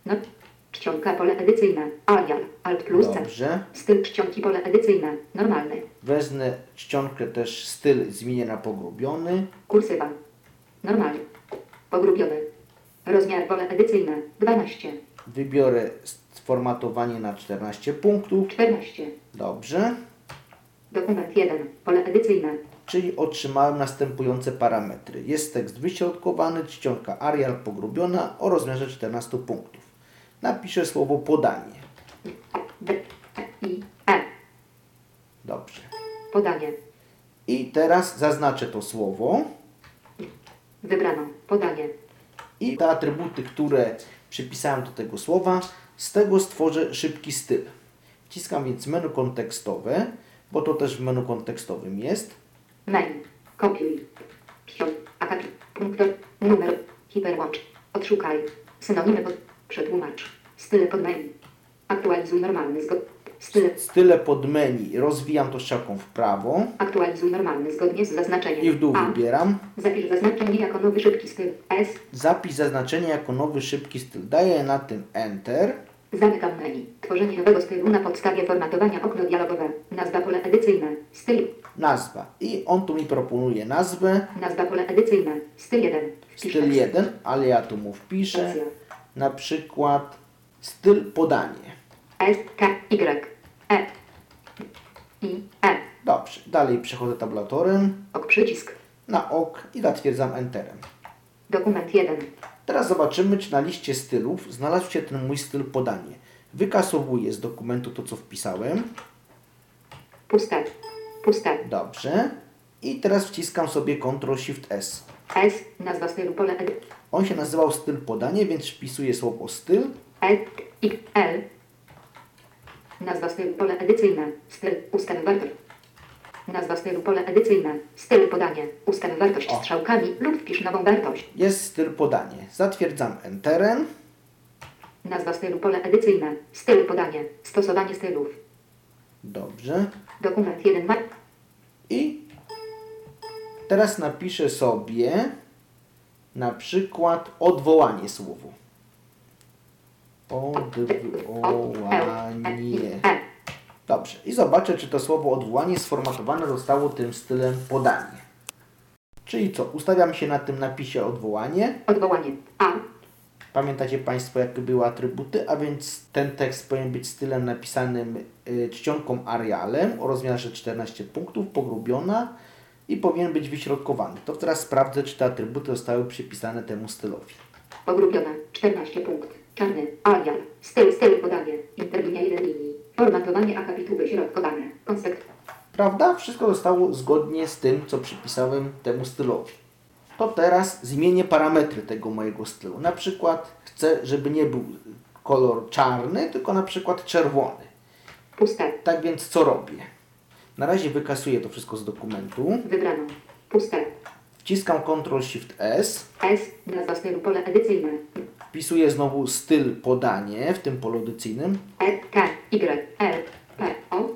No. Czcionka pole edycyjne. Arial. Alt plus C. dobrze, Styl czcionki pole edycyjne. Normalny. wezmę czcionkę też styl zmienię na pogrubiony, Kursywa. Normalny. Pogrubiony. Rozmiar pole edycyjne. 12. wybiorę sformatowanie na 14 punktów, 14. Dobrze, Dokument 1. Pole edycyjne. czyli otrzymałem następujące parametry. Jest tekst wyśrodkowany, czcionka Arial pogrubiona o rozmiarze 14 punktów. Napiszę słowo podanie. D. E. I. E. Dobrze. Podanie. I teraz zaznaczę to słowo Wybrano. Podanie. i te atrybuty, które przypisałem do tego słowa, z tego stworzę szybki styl. Wciskam więc menu kontekstowe, bo to też w menu kontekstowym jest. Mail. Kopiuj. Ściąg. Akapit. Numer. Hiperłącz. Odszukaj. Synonimy pod. Przetłumacz. Style pod mail. Aktualizuj normalny zgod. Style. Style pod menu rozwijam to strzałką w prawo Aktualizuj normalny zgodnie z zaznaczeniem. i w dół A. wybieram. Zapisz zaznaczenie jako nowy szybki styl. S. Zapisz zaznaczenie jako nowy szybki styl. Daję na tym Enter. Zamykam menu. Tworzenie nowego stylu na podstawie formatowania okno dialogowe. Nazwa pole edycyjne. Styl. Nazwa. I on tu mi proponuje nazwę. Nazwa pole edycyjne. Styl 1. Wpisz Styl tekst. 1, ale ja tu mu wpiszę. Stacja. Na przykład styl podanie. S. K. Y. E. I. E. Dobrze. Dalej przechodzę tabulatorem Ok przycisk. na OK i zatwierdzam Enterem. Dokument 1. Teraz zobaczymy, czy na liście stylów znalazł się ten mój styl podanie. Wykasowuję z dokumentu to, co wpisałem. Puste. Puste. Dobrze. I teraz wciskam sobie Ctrl-Shift-S. S. Nazwa stylu pole edy. On się nazywał styl podanie, więc wpisuję słowo styl. E. I. L. Nazwa stylu pole edycyjne. Styl. Ustaw wartość. Nazwa stylu pole edycyjne. Styl podanie. Ustaw wartość O. strzałkami lub wpisz nową wartość. Jest styl podanie. Zatwierdzam Enterem. Nazwa stylu pole edycyjne. Styl podanie. Stosowanie stylów. Dobrze. Dokument 1. Ma... I teraz napiszę sobie na przykład odwołanie słowu. Odwołanie. Dobrze. I zobaczę, czy to słowo odwołanie sformatowane zostało tym stylem podanie. Czyli co? Ustawiam się na tym napisie odwołanie. Odwołanie. A. Pamiętacie Państwo, jakie były atrybuty, a więc ten tekst powinien być stylem napisanym y, czcionką Arialem o rozmiarze 14 punktów, pogrubiona i powinien być wyśrodkowany. To teraz sprawdzę, czy te atrybuty zostały przypisane temu stylowi. Pogrubiona. 14 punkt. Czarny. Arial. Styl. Styl podanie. Interlinia 1 linii. Formatowanie akapitu wyśrodkowane. Konspekt. Prawda? Wszystko zostało zgodnie z tym, co przypisałem temu stylowi. To teraz zmienię parametry tego mojego stylu. Na przykład chcę, żeby nie był kolor czarny, tylko na przykład czerwony. Puste. Tak więc co robię? Na razie wykasuję to wszystko z dokumentu. Wybrano. Puste. Wciskam Ctrl-Shift-S. S. Nazwa stylu pole edycyjne. Wpisuję znowu styl podanie w tym polu edycyjnym. E. K. Y. L. P. O.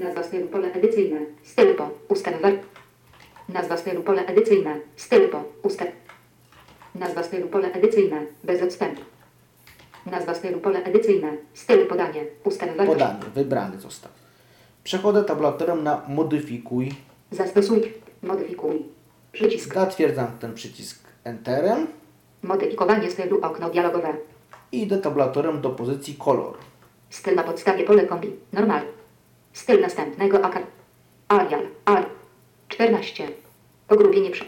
Nazwa stylu pole edycyjne. Styl po. Ustaw war... Nazwa stylu pole edycyjne. Styl po. Ustaw... Nazwa stylu pole edycyjne. Bez odstępu. Nazwa stylu pole edycyjne. Styl podanie. Ustaw wartość. Podany, wybrany został. Przechodzę tabulatorem na modyfikuj. Zastosuj. Modyfikuj. Przycisk. Zatwierdzam ten przycisk Enterem Modyfikowanie stylu okno dialogowe. i idę tabulatorem do pozycji kolor. Styl na podstawie pole kombi. Normal. Styl następnego AK. Arial. Ar. 14. Pogrubienie przy.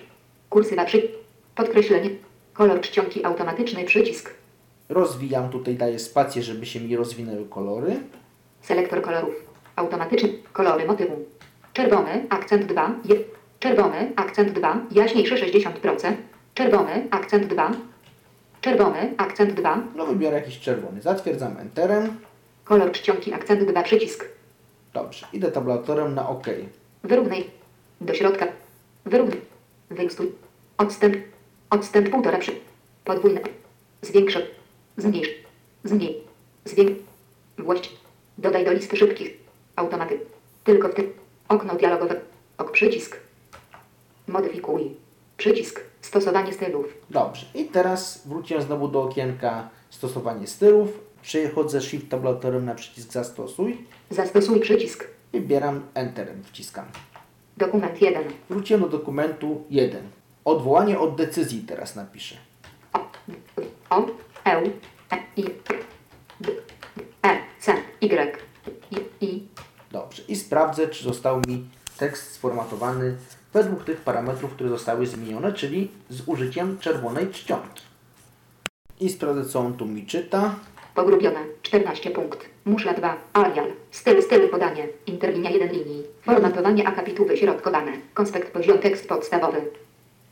Kursywa przy. Podkreślenie. Kolor czcionki automatyczny przycisk. Rozwijam, tutaj daję spację, żeby się mi rozwinęły kolory. Selektor kolorów. Automatyczny. Kolory motywu. Czerwony, akcent 2. Je, czerwony, akcent 2. Jaśniejszy 60%. Czerwony, akcent 2. Czerwony, akcent 2. No wybiorę jakiś czerwony. Zatwierdzam Enterem. Kolor czcionki, akcent 2. Przycisk. Dobrze, idę tabulatorem na OK. Wyrównaj. Do środka. Wyrównaj. Wyjustuj. Odstęp. Odstęp półtora przy. Podwójne. Zwiększ. Zmniejsz. Zmniej. Zwięk. Właść. Dodaj do listy szybkich. Automaty. Tylko w tym. Okno dialogowe. Ok przycisk. Modyfikuj. Przycisk. Stosowanie stylów. Dobrze, i teraz wróciłem znowu do okienka stosowanie stylów. Przechodzę Shift tabulatorem na przycisk Zastosuj. Zastosuj przycisk. Wybieram Enterem, wciskam. Dokument 1. Wróciłem do dokumentu 1. Odwołanie od decyzji teraz napiszę. O. E. I. D. E. C. Y. I. Dobrze, i sprawdzę, czy został mi tekst sformatowany według tych parametrów, które zostały zmienione, czyli z użyciem czerwonej czcionki. I sprawdzę, co on tu mi czyta. Pogrubione. 14 punkt. Muszla 2. Arial. Styl, styl podanie. Interlinia 1 linii. Formatowanie akapitu wyśrodkowane. Konspekt poziom tekst podstawowy.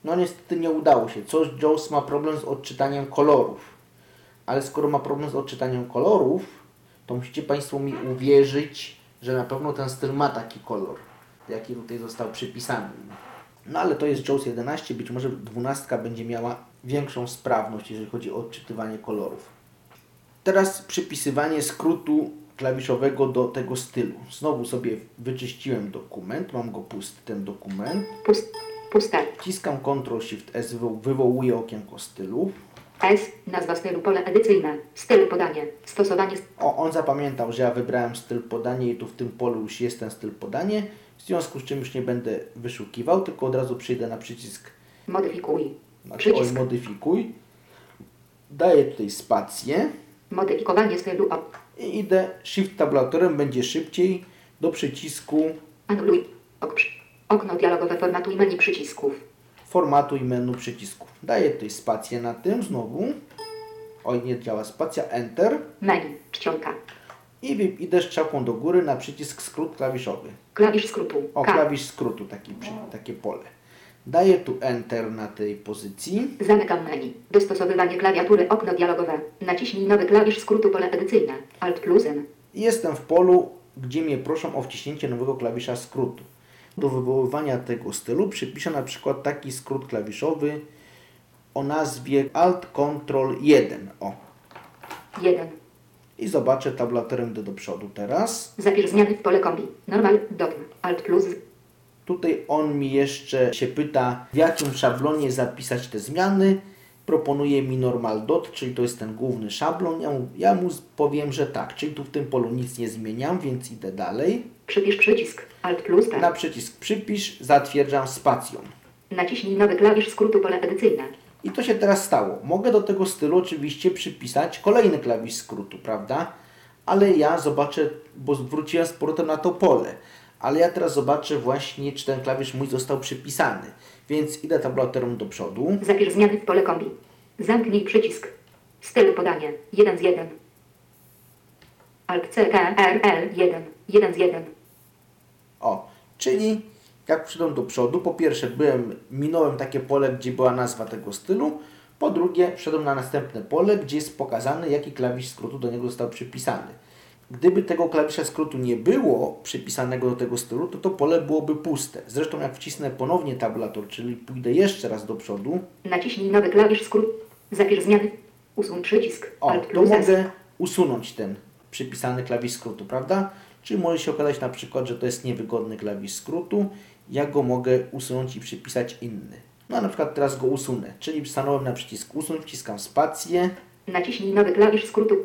No niestety nie udało się. Coś Jaws ma problem z odczytaniem kolorów. Ale skoro ma problem z odczytaniem kolorów, to musicie Państwo mi uwierzyć, że na pewno ten styl ma taki kolor, jaki tutaj został przypisany. No ale to jest Jaws 11, być może 12 będzie miała większą sprawność, jeżeli chodzi o odczytywanie kolorów. Teraz przypisywanie skrótu klawiszowego do tego stylu. Znowu sobie wyczyściłem dokument, mam go pusty ten dokument. Pust, puste. Wciskam Ctrl Shift S, wywo- wywołuję okienko stylu. S. Nazwa stylu pole edycyjne. Styl podanie. Stosowanie. st- O, on zapamiętał, że ja wybrałem styl podanie i tu w tym polu już jest ten styl podanie. W związku z czym już nie będę wyszukiwał, tylko od razu przyjdę na przycisk, Modyfikuj. oj, Przycisk. modyfikuj. Daję tutaj spację Modyfikowanie stylu o. i idę Shift tabulatorem, będzie szybciej do przycisku Anuluj. Okno dialogowe formatuj menu przycisków. formatuj menu przycisków. Daję tutaj spację na tym znowu. Oj, nie działa spacja, Enter. Menu. Czcionka. I idę strzałką do góry na przycisk skrót klawiszowy. Klawisz skrótu. O, K. klawisz skrótu, taki, przy- takie pole. Daję tu Enter na tej pozycji. Zamykam menu. Dostosowywanie klawiatury okno dialogowe. Naciśnij nowy klawisz skrótu pole edycyjne. Alt plus N. Jestem w polu, gdzie mnie proszą o wciśnięcie nowego klawisza skrótu. Do wywoływania tego stylu przypiszę na przykład taki skrót klawiszowy o nazwie Alt Ctrl 1. O. 1. I zobaczę tabulatorem idę do przodu teraz. Zapisz zmiany w pole kombi. Normal. Dot. Alt plus. Tutaj on mi jeszcze się pyta, w jakim szablonie zapisać te zmiany. Proponuje mi normal dot, czyli to jest ten główny szablon. Ja mu, ja mu powiem, że tak, czyli tu w tym polu nic nie zmieniam, więc idę dalej. Przypisz przycisk. Alt plus P. Na przycisk przypisz, zatwierdzam spacją. Naciśnij nowy klawisz skrótu pole edycyjne. I to się teraz stało. Mogę do tego stylu oczywiście przypisać kolejny klawisz skrótu, prawda? Ale ja zobaczę, bo wróciłem z powrotem na to pole. Ale ja teraz zobaczę właśnie, czy ten klawisz mój został przypisany. Więc idę tabulatorem do przodu. Zapisz zmiany w pole kombi. Zamknij przycisk. Styl podanie. 1 z 1. Alt C K R L 1. 1 z 1. O, czyli jak przyszedłem do przodu, po pierwsze byłem, minąłem takie pole, gdzie była nazwa tego stylu, po drugie wszedłem na następne pole, gdzie jest pokazane, jaki klawisz skrótu do niego został przypisany. Gdyby tego klawisza skrótu nie było przypisanego do tego stylu, to to pole byłoby puste. Zresztą jak wcisnę ponownie tabulator, czyli pójdę jeszcze raz do przodu, Naciśnij nowy klawisz skrót. Zapisz zmiany. Usuń przycisk. o, Alt to mogę usunąć ten przypisany klawisz skrótu, prawda? Czyli może się okazać na przykład, że to jest niewygodny klawisz skrótu, ja go mogę usunąć i przypisać inny. No a na przykład teraz go usunę, czyli stanąłem na przycisk usunąć, wciskam spację, Naciśnij nowy klawisz skrótu.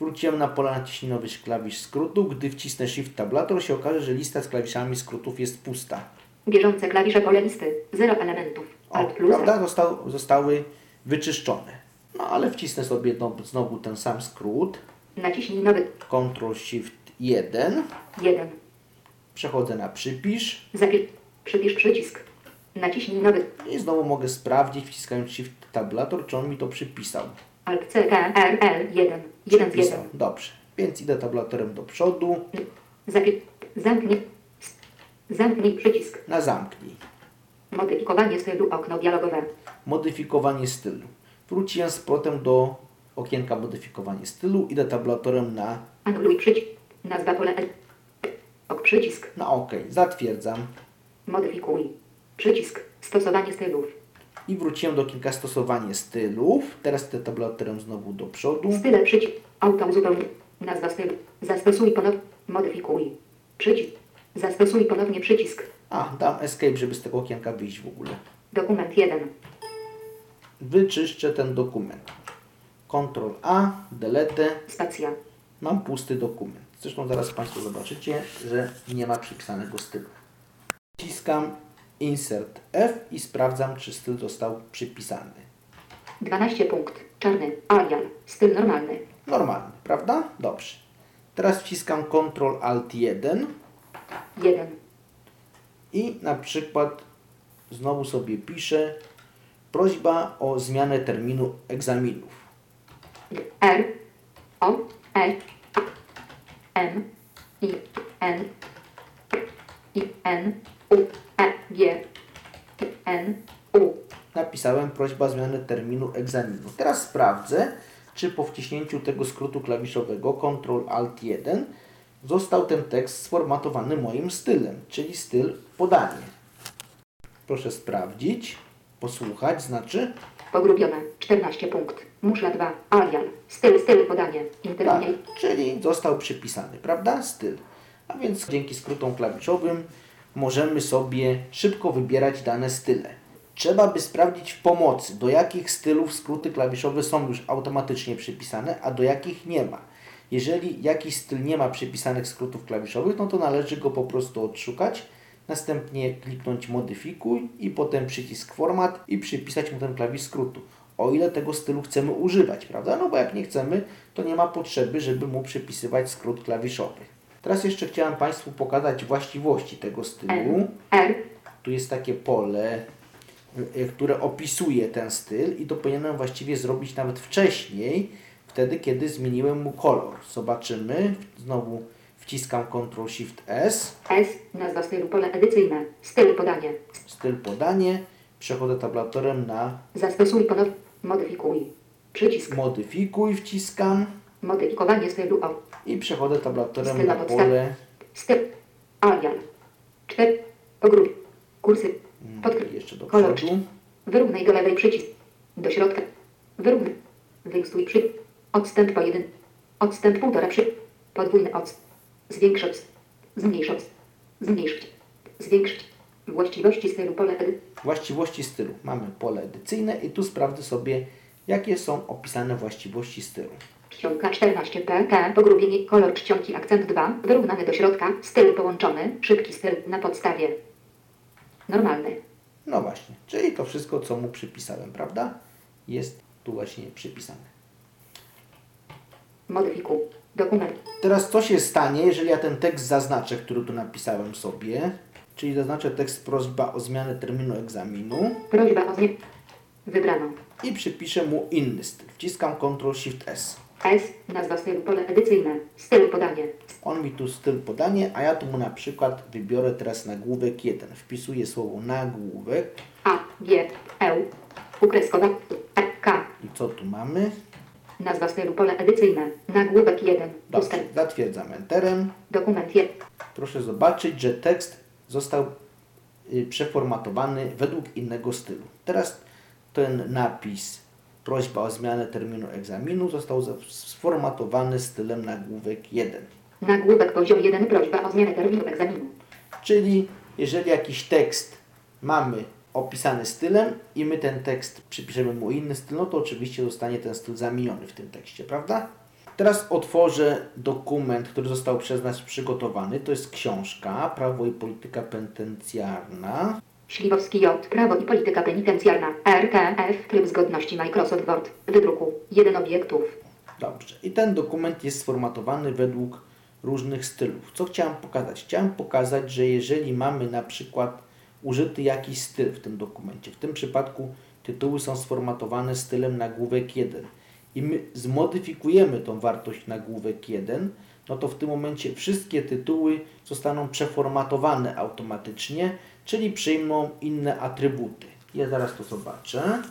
Wróciłem na pole naciśnij nowy klawisz skrótu. Gdy wcisnę Shift Tabulator się okaże, że lista z klawiszami skrótów jest pusta. Bieżące klawisze pole listy. Zero elementów. O, plus. prawda? Został, zostały wyczyszczone. No ale wcisnę sobie no, znowu ten sam skrót. Naciśnij nowy. Ctrl Shift 1. 1. Przechodzę na przypisz. Zapisz. Przypisz przycisk. Naciśnij nowy. I znowu mogę sprawdzić, wciskając Shift Tabulator, czy on mi to przypisał. Alt C K R L 1. 1 z 1. Przypisał. Dobrze. Więc idę tabulatorem do przodu. Zamknij. Zamknij przycisk. Na zamknij. Modyfikowanie stylu okno dialogowe. Modyfikowanie stylu. Wróciłem z powrotem do okienka modyfikowanie stylu. Idę tabulatorem na, Anuluj przycisk. Nazwa pole. L. Ok przycisk. na OK. Zatwierdzam. Modyfikuj. Przycisk. Stosowanie stylów. I wróciłem do okienka stosowanie stylów. Teraz idę tabulatorem znowu do przodu. Style przycisk. Auto uzupełnij. Nazwa stylu. Zastosuj ponownie. Modyfikuj. Przycisk. Zastosuj ponownie przycisk. A, dam escape, żeby z tego okienka wyjść w ogóle. Dokument 1. Wyczyszczę ten dokument. Ctrl A, delete. Spacja. Mam pusty dokument. Zresztą zaraz Państwo zobaczycie, że nie ma przypisanego stylu. Wciskam Insert F i sprawdzam, czy styl został przypisany. 12 punkt. Czarny. Arial. Styl normalny. Normalny, prawda? Dobrze. Teraz wciskam Ctrl Alt 1 1. i na przykład znowu sobie piszę prośba o zmianę terminu egzaminów. R. O. E. A, M. I. N. I. N. U. E. G. N. U. napisałem prośba o zmianę terminu egzaminu. Teraz sprawdzę, czy po wciśnięciu tego skrótu klawiszowego Ctrl Alt 1 został ten tekst sformatowany moim stylem, czyli styl podanie. Proszę sprawdzić, posłuchać, znaczy Pogrubione. 14 punkt. Muszla 2. Arial. Styl. Styl podanie. tak, Intermediate. czyli został przypisany, prawda? Styl. A więc dzięki skrótom klawiszowym możemy sobie szybko wybierać dane style. Trzeba by sprawdzić w pomocy, do jakich stylów skróty klawiszowe są już automatycznie przypisane, a do jakich nie ma. Jeżeli jakiś styl nie ma przypisanych skrótów klawiszowych, no to należy go po prostu odszukać, następnie kliknąć modyfikuj i potem przycisk format i przypisać mu ten klawisz skrótu. O ile tego stylu chcemy używać, prawda? No bo jak nie chcemy, to nie ma potrzeby, żeby mu przypisywać skrót klawiszowy. Teraz jeszcze chciałem Państwu pokazać właściwości tego stylu. R. Tu jest takie pole, y, które opisuje ten styl i to powinienem właściwie zrobić nawet wcześniej, wtedy kiedy zmieniłem mu kolor. Zobaczymy. Znowu wciskam Ctrl Shift S, S. Nazwa stylu pole edycyjne. Styl podanie. styl podanie, przechodzę tabulatorem na Zastosuj ponownie. Modyfikuj. Przycisk. modyfikuj, wciskam Modyfikowanie stylu o. i przechodzę tabulatorem Styl na pole Styl. Arial. 4. Pogrup. Kursy. mm, Podkreśl. jeszcze do Kolor. przodu. Wyrównaj do lewej przycisk. Do środka. Wyrównaj. Wyjustuj przy. Odstęp po 1. Odstęp półtora przy. Podwójny odstęp. Zwiększyć. Zmniejszyć. Zmniejszyć. Zwiększyć. Właściwości stylu pole edy. Właściwości stylu. Mamy pole edycyjne i tu sprawdzę sobie, jakie są opisane właściwości stylu. Czcionka 14p, T, pogrubienie, kolor czcionki, akcent 2, wyrównany do środka, styl połączony, szybki styl na podstawie. Normalny. No właśnie, czyli to wszystko, co mu przypisałem, prawda? Jest tu właśnie przypisane. Modyfikuj. Dokument. Teraz co się stanie, jeżeli ja ten tekst zaznaczę, który tu napisałem sobie, czyli zaznaczę tekst prośba o zmianę terminu egzaminu Prośba o zmianę. Wybrano. i przypiszę mu inny styl. Wciskam Ctrl Shift S. S. Nazwa stylu pole edycyjne. Styl podanie. On mi tu styl podanie, a ja tu mu na przykład wybiorę teraz nagłówek 1. Wpisuję słowo nagłówek A. G. E. Ukreskowa. E. K. i co tu mamy? Nazwa stylu pole edycyjne. Nagłówek 1. Dobrze, Ustęp. zatwierdzam Enterem. Dokument 1. Proszę zobaczyć, że tekst został y, przeformatowany według innego stylu. Teraz ten napis prośba o zmianę terminu egzaminu został sformatowany stylem nagłówek 1. Nagłówek poziom 1. Prośba o zmianę terminu egzaminu. Czyli jeżeli jakiś tekst mamy opisany stylem i my ten tekst przypiszemy mu inny styl, no to oczywiście zostanie ten styl zamieniony w tym tekście, prawda? Teraz otworzę dokument, który został przez nas przygotowany. To jest książka Prawo i polityka penitencjarna. Śliwowski J. Prawo i polityka penitencjarna. RTF. Tryb zgodności Microsoft Word. Wydruku. 1 obiektów. Dobrze. I ten dokument jest sformatowany według różnych stylów. Co chciałem pokazać? Chciałem pokazać, że jeżeli mamy na przykład użyty jakiś styl w tym dokumencie, w tym przypadku tytuły są sformatowane stylem nagłówek 1 i my zmodyfikujemy tą wartość nagłówek 1, no to w tym momencie wszystkie tytuły zostaną przeformatowane automatycznie, czyli przyjmą inne atrybuty. Ja zaraz to zobaczę.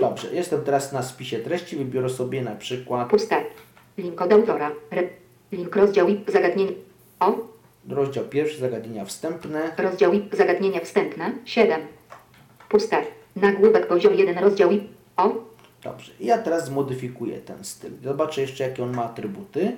Dobrze, jestem teraz na spisie treści, wybiorę sobie na przykład Puste. Link od autora. Re... Link rozdział i zagadnienie. O. rozdział pierwszy, zagadnienia wstępne. Rozdział i zagadnienia wstępne. 7. Puste. Nagłówek poziom 1 rozdział i O. Dobrze, ja teraz zmodyfikuję ten styl. Zobaczę jeszcze, jakie on ma atrybuty.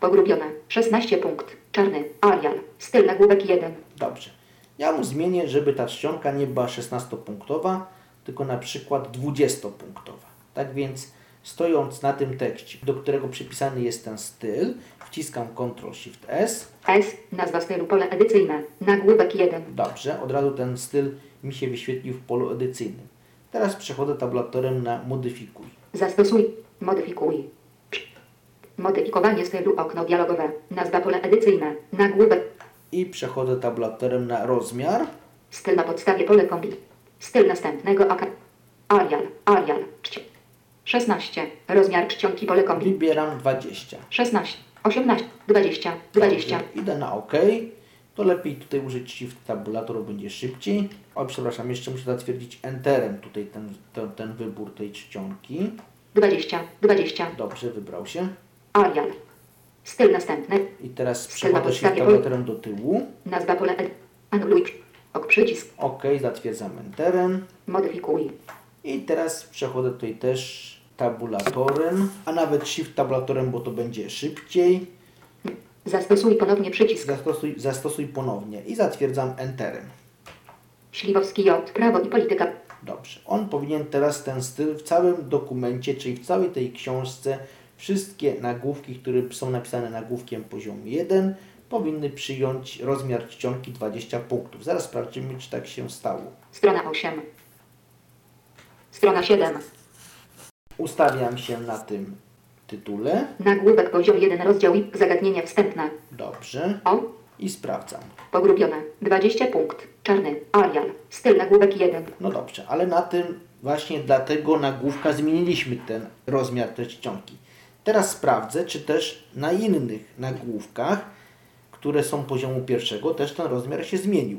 Pogrubione. 16 punkt. Czarny. Arial. Styl nagłówek 1. Dobrze. Ja mu zmienię, żeby ta czcionka nie była 16-punktowa, tylko na przykład 20-punktowa. Tak więc stojąc na tym tekście, do którego przypisany jest ten styl, wciskam Ctrl-Shift-S. S. Nazwa stylu pole edycyjne. Nagłówek 1. Dobrze, od razu ten styl mi się wyświetlił w polu edycyjnym. Teraz przechodzę tabulatorem na Modyfikuj. Zastosuj. Modyfikuj. Modyfikowanie stylu okno dialogowe. Nazwa pole edycyjne. Nagłówek. I przechodzę tabulatorem na Rozmiar. Styl na podstawie pole kombi. Styl następnego oka. Arial. Arial. Czci. 16. Rozmiar czcionki pole kombi. Wybieram 20. 16. 18. 20. 20. Dobrze, Idę na OK. To lepiej tutaj użyć Shift tabulator, będzie szybciej. O, przepraszam, jeszcze muszę zatwierdzić Enterem tutaj ten, ten, ten wybór tej czcionki. 20. 20. Dobrze, wybrał się. Arial. Styl następny. I teraz przechodzę podstawie tabulatorem do tyłu. Nazwa pole. Anuluj. Ok przycisk. OK, zatwierdzam Enterem. Modyfikuj. I teraz przechodzę tutaj też tabulatorem, a nawet Shift tabulatorem, bo to będzie szybciej. Zastosuj ponownie przycisk. Zastosuj, zastosuj ponownie i zatwierdzam Enterem. Śliwowski J. Prawo i polityka. Dobrze. On powinien teraz ten styl w całym dokumencie, czyli w całej tej książce, wszystkie nagłówki, które są napisane nagłówkiem poziomu 1, powinny przyjąć rozmiar czcionki 20 punktów. Zaraz sprawdzimy, czy tak się stało. Strona 8. Strona 7. Ustawiam się na tym tytule. Nagłówek poziom 1 rozdział i zagadnienia wstępne. Dobrze. O. I sprawdzam. Pogrubione. 20 punkt. Czarny. Arial. Styl nagłówek 1. No dobrze, ale na tym właśnie dla tego nagłówka zmieniliśmy ten rozmiar tej czcionki. Teraz sprawdzę, czy też na innych nagłówkach, które są poziomu pierwszego, też ten rozmiar się zmienił.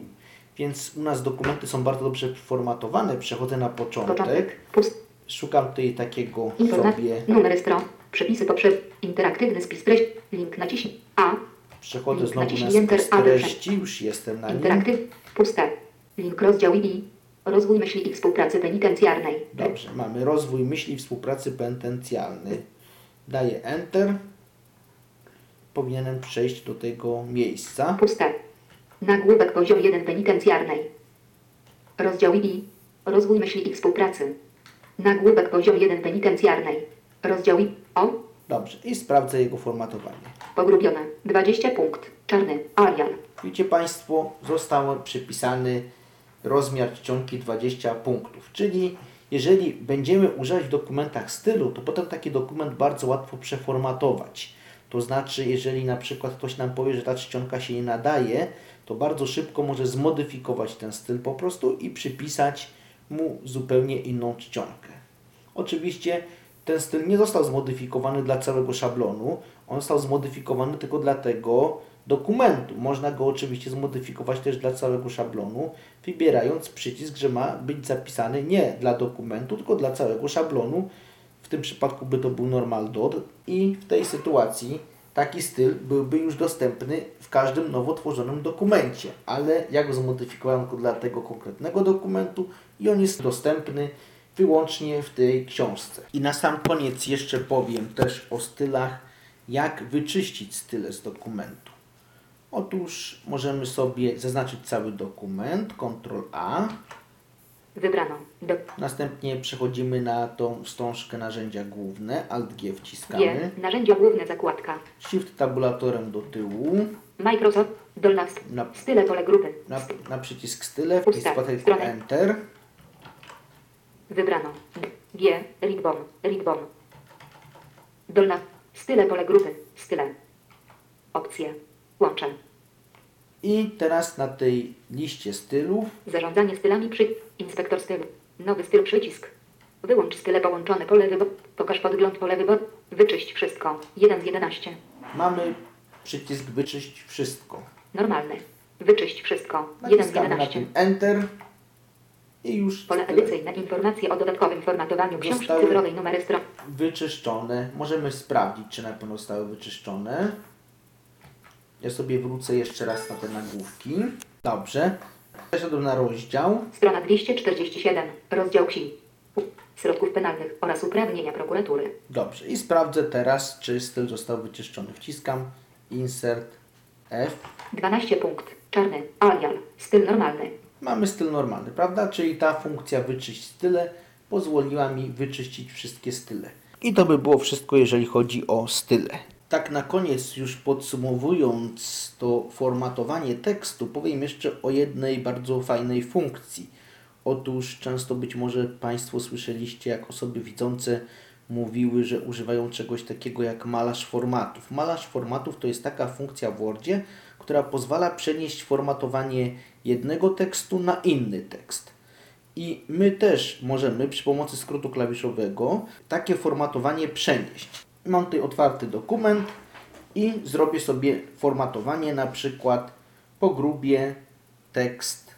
Więc u nas dokumenty są bardzo dobrze formatowane. Przechodzę na początek. Szukam tutaj takiego sobie. Numery stron. Przepisy poprzez. Interaktywny spis treści. Link naciśnij. A. Przechodzę znowu na spis treści. Już jestem na nim. Interaktyw. Puste. Link rozdział i. Rozwój myśli i współpracy penitencjarnej. Dobrze, mamy rozwój myśli i współpracy penitencjalnej. Daję Enter. Powinienem przejść do tego miejsca. Puste. Nagłówek poziom 1 penitencjarnej. Rozdział I. Rozwój myśli i współpracy. Nagłówek poziom 1 penitencjarnej. Rozdział I. O. Dobrze, i sprawdzę jego formatowanie. Pogrubione. 20 punkt. Czarny. Arial. Widzicie Państwo, został przypisany rozmiar czcionki 20 punktów. Czyli jeżeli będziemy używać w dokumentach stylu, to potem taki dokument bardzo łatwo przeformatować. To znaczy, jeżeli na przykład ktoś nam powie, że ta czcionka się nie nadaje, to bardzo szybko może zmodyfikować ten styl po prostu i przypisać mu zupełnie inną czcionkę. Oczywiście ten styl nie został zmodyfikowany dla całego szablonu, on został zmodyfikowany tylko dla tego dokumentu. Można go oczywiście zmodyfikować też dla całego szablonu, wybierając przycisk, że ma być zapisany nie dla dokumentu, tylko dla całego szablonu. W tym przypadku by to był normal dot i w tej sytuacji taki styl byłby już dostępny w każdym nowo tworzonym dokumencie, ale ja go zmodyfikowałem tylko dla tego konkretnego dokumentu i on jest dostępny wyłącznie w tej książce. I na sam koniec jeszcze powiem też o stylach, jak wyczyścić style z dokumentu. Otóż możemy sobie zaznaczyć cały dokument, Ctrl A, Wybrano. Do. Następnie przechodzimy na tą wstążkę narzędzia główne, Alt G G. wciskamy, Narzędzia główne zakładka. Shift tabulatorem do tyłu, Microsoft. Dolna Na- Style pole grupy. na, na przycisk style, wcisk. Enter, Wybrano. G. Ribbon. Ribbon. Dolna. Style pole grupy. Style. Opcje. Łączę. i teraz na tej liście stylów Zarządzanie stylami przy... Inspektor stylu. Nowy styl przycisk. Wyłącz style połączone pole wybor. Pokaż podgląd pole wybor. Wyczyść wszystko. 1 z 11. mamy przycisk wyczyść wszystko. Normalny. Wyczyść wszystko. 1 z Naciskamy na 11. tym Enter i już Pole edycyjne. Informacje o dodatkowym formatowaniu książki cyfrowej. Numery stron. wyczyszczone. Możemy sprawdzić, czy na pewno zostały wyczyszczone. Ja sobie wrócę jeszcze raz na te nagłówki. Dobrze. Przeszedłem na rozdział. Strona 247. Rozdział Ksi. Środków penalnych oraz uprawnienia prokuratury. Dobrze. I sprawdzę teraz, czy styl został wyczyszczony. Wciskam Insert F. 12 punkt. Czarny. Alial. Styl normalny. Mamy styl normalny, prawda? Czyli ta funkcja wyczyść style pozwoliła mi wyczyścić wszystkie style. I to by było wszystko, jeżeli chodzi o style. Tak na koniec, już podsumowując to formatowanie tekstu, powiem jeszcze o jednej bardzo fajnej funkcji. Otóż często być może Państwo słyszeliście, jak osoby widzące mówiły, że używają czegoś takiego jak malarz formatów. Malarz formatów to jest taka funkcja w Wordzie, która pozwala przenieść formatowanie jednego tekstu na inny tekst. I my też możemy przy pomocy skrótu klawiszowego takie formatowanie przenieść. Mam tutaj otwarty dokument i zrobię sobie formatowanie, na przykład pogrubię tekst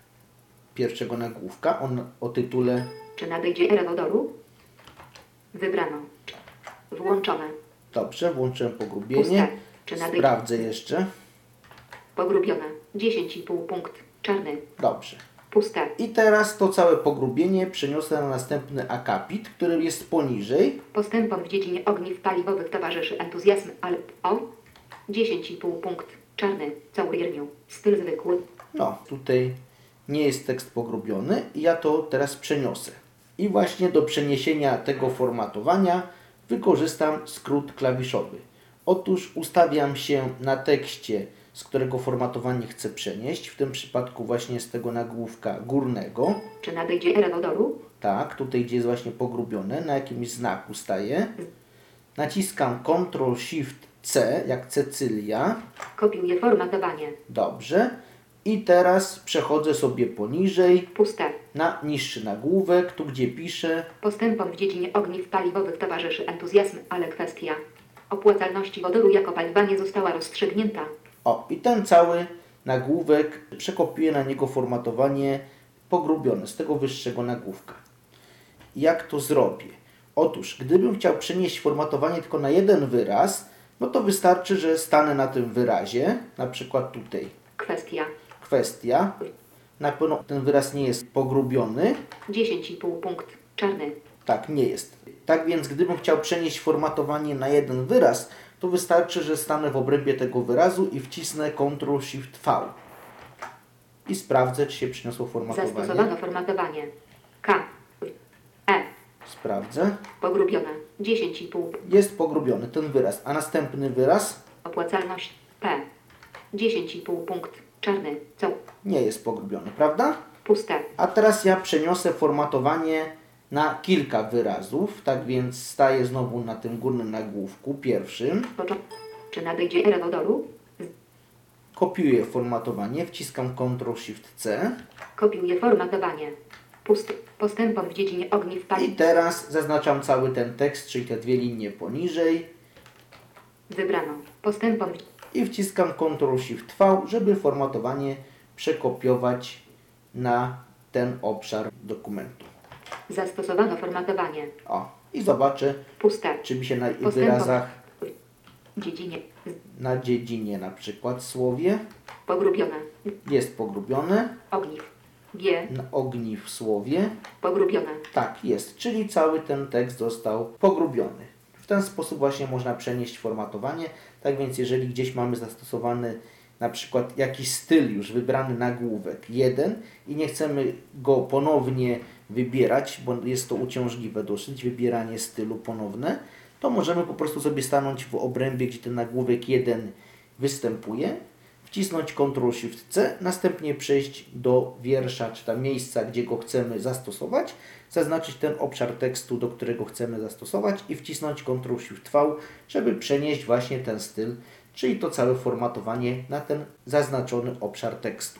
pierwszego nagłówka on, o tytule Czy nadejdzie era wodoru? Wybrano. Włączone. Dobrze, włączyłem pogrubienie. Czy nadejdzie? Sprawdzę jeszcze. Pogrubione. 10,5 punkt. Czarny. Dobrze. Puste. I teraz to całe pogrubienie przeniosę na następny akapit, który jest poniżej. Postępom w dziedzinie ogniw paliwowych towarzyszy entuzjazm, ale o 10,5 punkt. Czarny. Caurierniu. Styl zwykły. No, tutaj nie jest tekst pogrubiony i ja to teraz przeniosę. I właśnie do przeniesienia tego formatowania wykorzystam skrót klawiszowy. Otóż ustawiam się na tekście, z którego formatowanie chcę przenieść, w tym przypadku właśnie z tego nagłówka górnego. Czy nadejdzie era wodoru? Tak, tutaj gdzie jest właśnie pogrubione, na jakimś znaku staje. Naciskam Ctrl Shift C, jak Cecylia. Kopiuję formatowanie. Dobrze. I teraz przechodzę sobie poniżej Puste. na niższy nagłówek, tu gdzie piszę. Postępom w dziedzinie ogniw paliwowych towarzyszy entuzjazm, ale kwestia opłacalności wodoru jako paliwa nie została rozstrzygnięta. O, i ten cały nagłówek przekopiuję na niego formatowanie pogrubione z tego wyższego nagłówka. Jak to zrobię? Otóż, gdybym chciał przenieść formatowanie tylko na jeden wyraz, no to wystarczy, że stanę na tym wyrazie, na przykład tutaj Kwestia kwestia. Na pewno ten wyraz nie jest pogrubiony. 10,5 punkt. Czarny. Tak, nie jest. Tak więc, gdybym chciał przenieść formatowanie na jeden wyraz, to wystarczy, że stanę w obrębie tego wyrazu i wcisnę Ctrl Shift V. I sprawdzę, czy się przyniosło formatowanie. Zastosowano formatowanie. K. E. Sprawdzę. Pogrubione. 10,5. Jest pogrubiony ten wyraz. A następny wyraz Opłacalność P. 10,5 punkt. Czarny. Co? nie jest pogrubiony, prawda? Puste. A teraz ja przeniosę formatowanie na kilka wyrazów. Tak więc staję znowu na tym górnym nagłówku, pierwszym. Czy nadejdzie era wodoru? Kopiuję formatowanie, wciskam Ctrl Shift C. Kopiuję formatowanie. Pusty. Postępom w dziedzinie ogniw I paliw. teraz zaznaczam cały ten tekst, czyli te dwie linie poniżej Wybrano. Postępom i wciskam Ctrl Shift V, żeby formatowanie przekopiować na ten obszar dokumentu. Zastosowano formatowanie. O, i zobaczę, Puste. czy mi się na wyrazach dziedzinie. na dziedzinie na przykład słowie Pogrubione. jest pogrubione, Ogniw. G. na ogni w słowie Pogrubione. tak jest, czyli cały ten tekst został pogrubiony. W ten sposób właśnie można przenieść formatowanie. Tak więc jeżeli gdzieś mamy zastosowany na przykład jakiś styl już wybrany nagłówek jeden i nie chcemy go ponownie wybierać, bo jest to uciążliwe dosyć, wybieranie stylu ponowne, to możemy po prostu sobie stanąć w obrębie, gdzie ten nagłówek 1 występuje, wcisnąć Ctrl-Shift-C, następnie przejść do wiersza, czy tam miejsca, gdzie go chcemy zastosować, zaznaczyć ten obszar tekstu, do którego chcemy zastosować i wcisnąć Ctrl-Shift-V, żeby przenieść właśnie ten styl, czyli to całe formatowanie na ten zaznaczony obszar tekstu.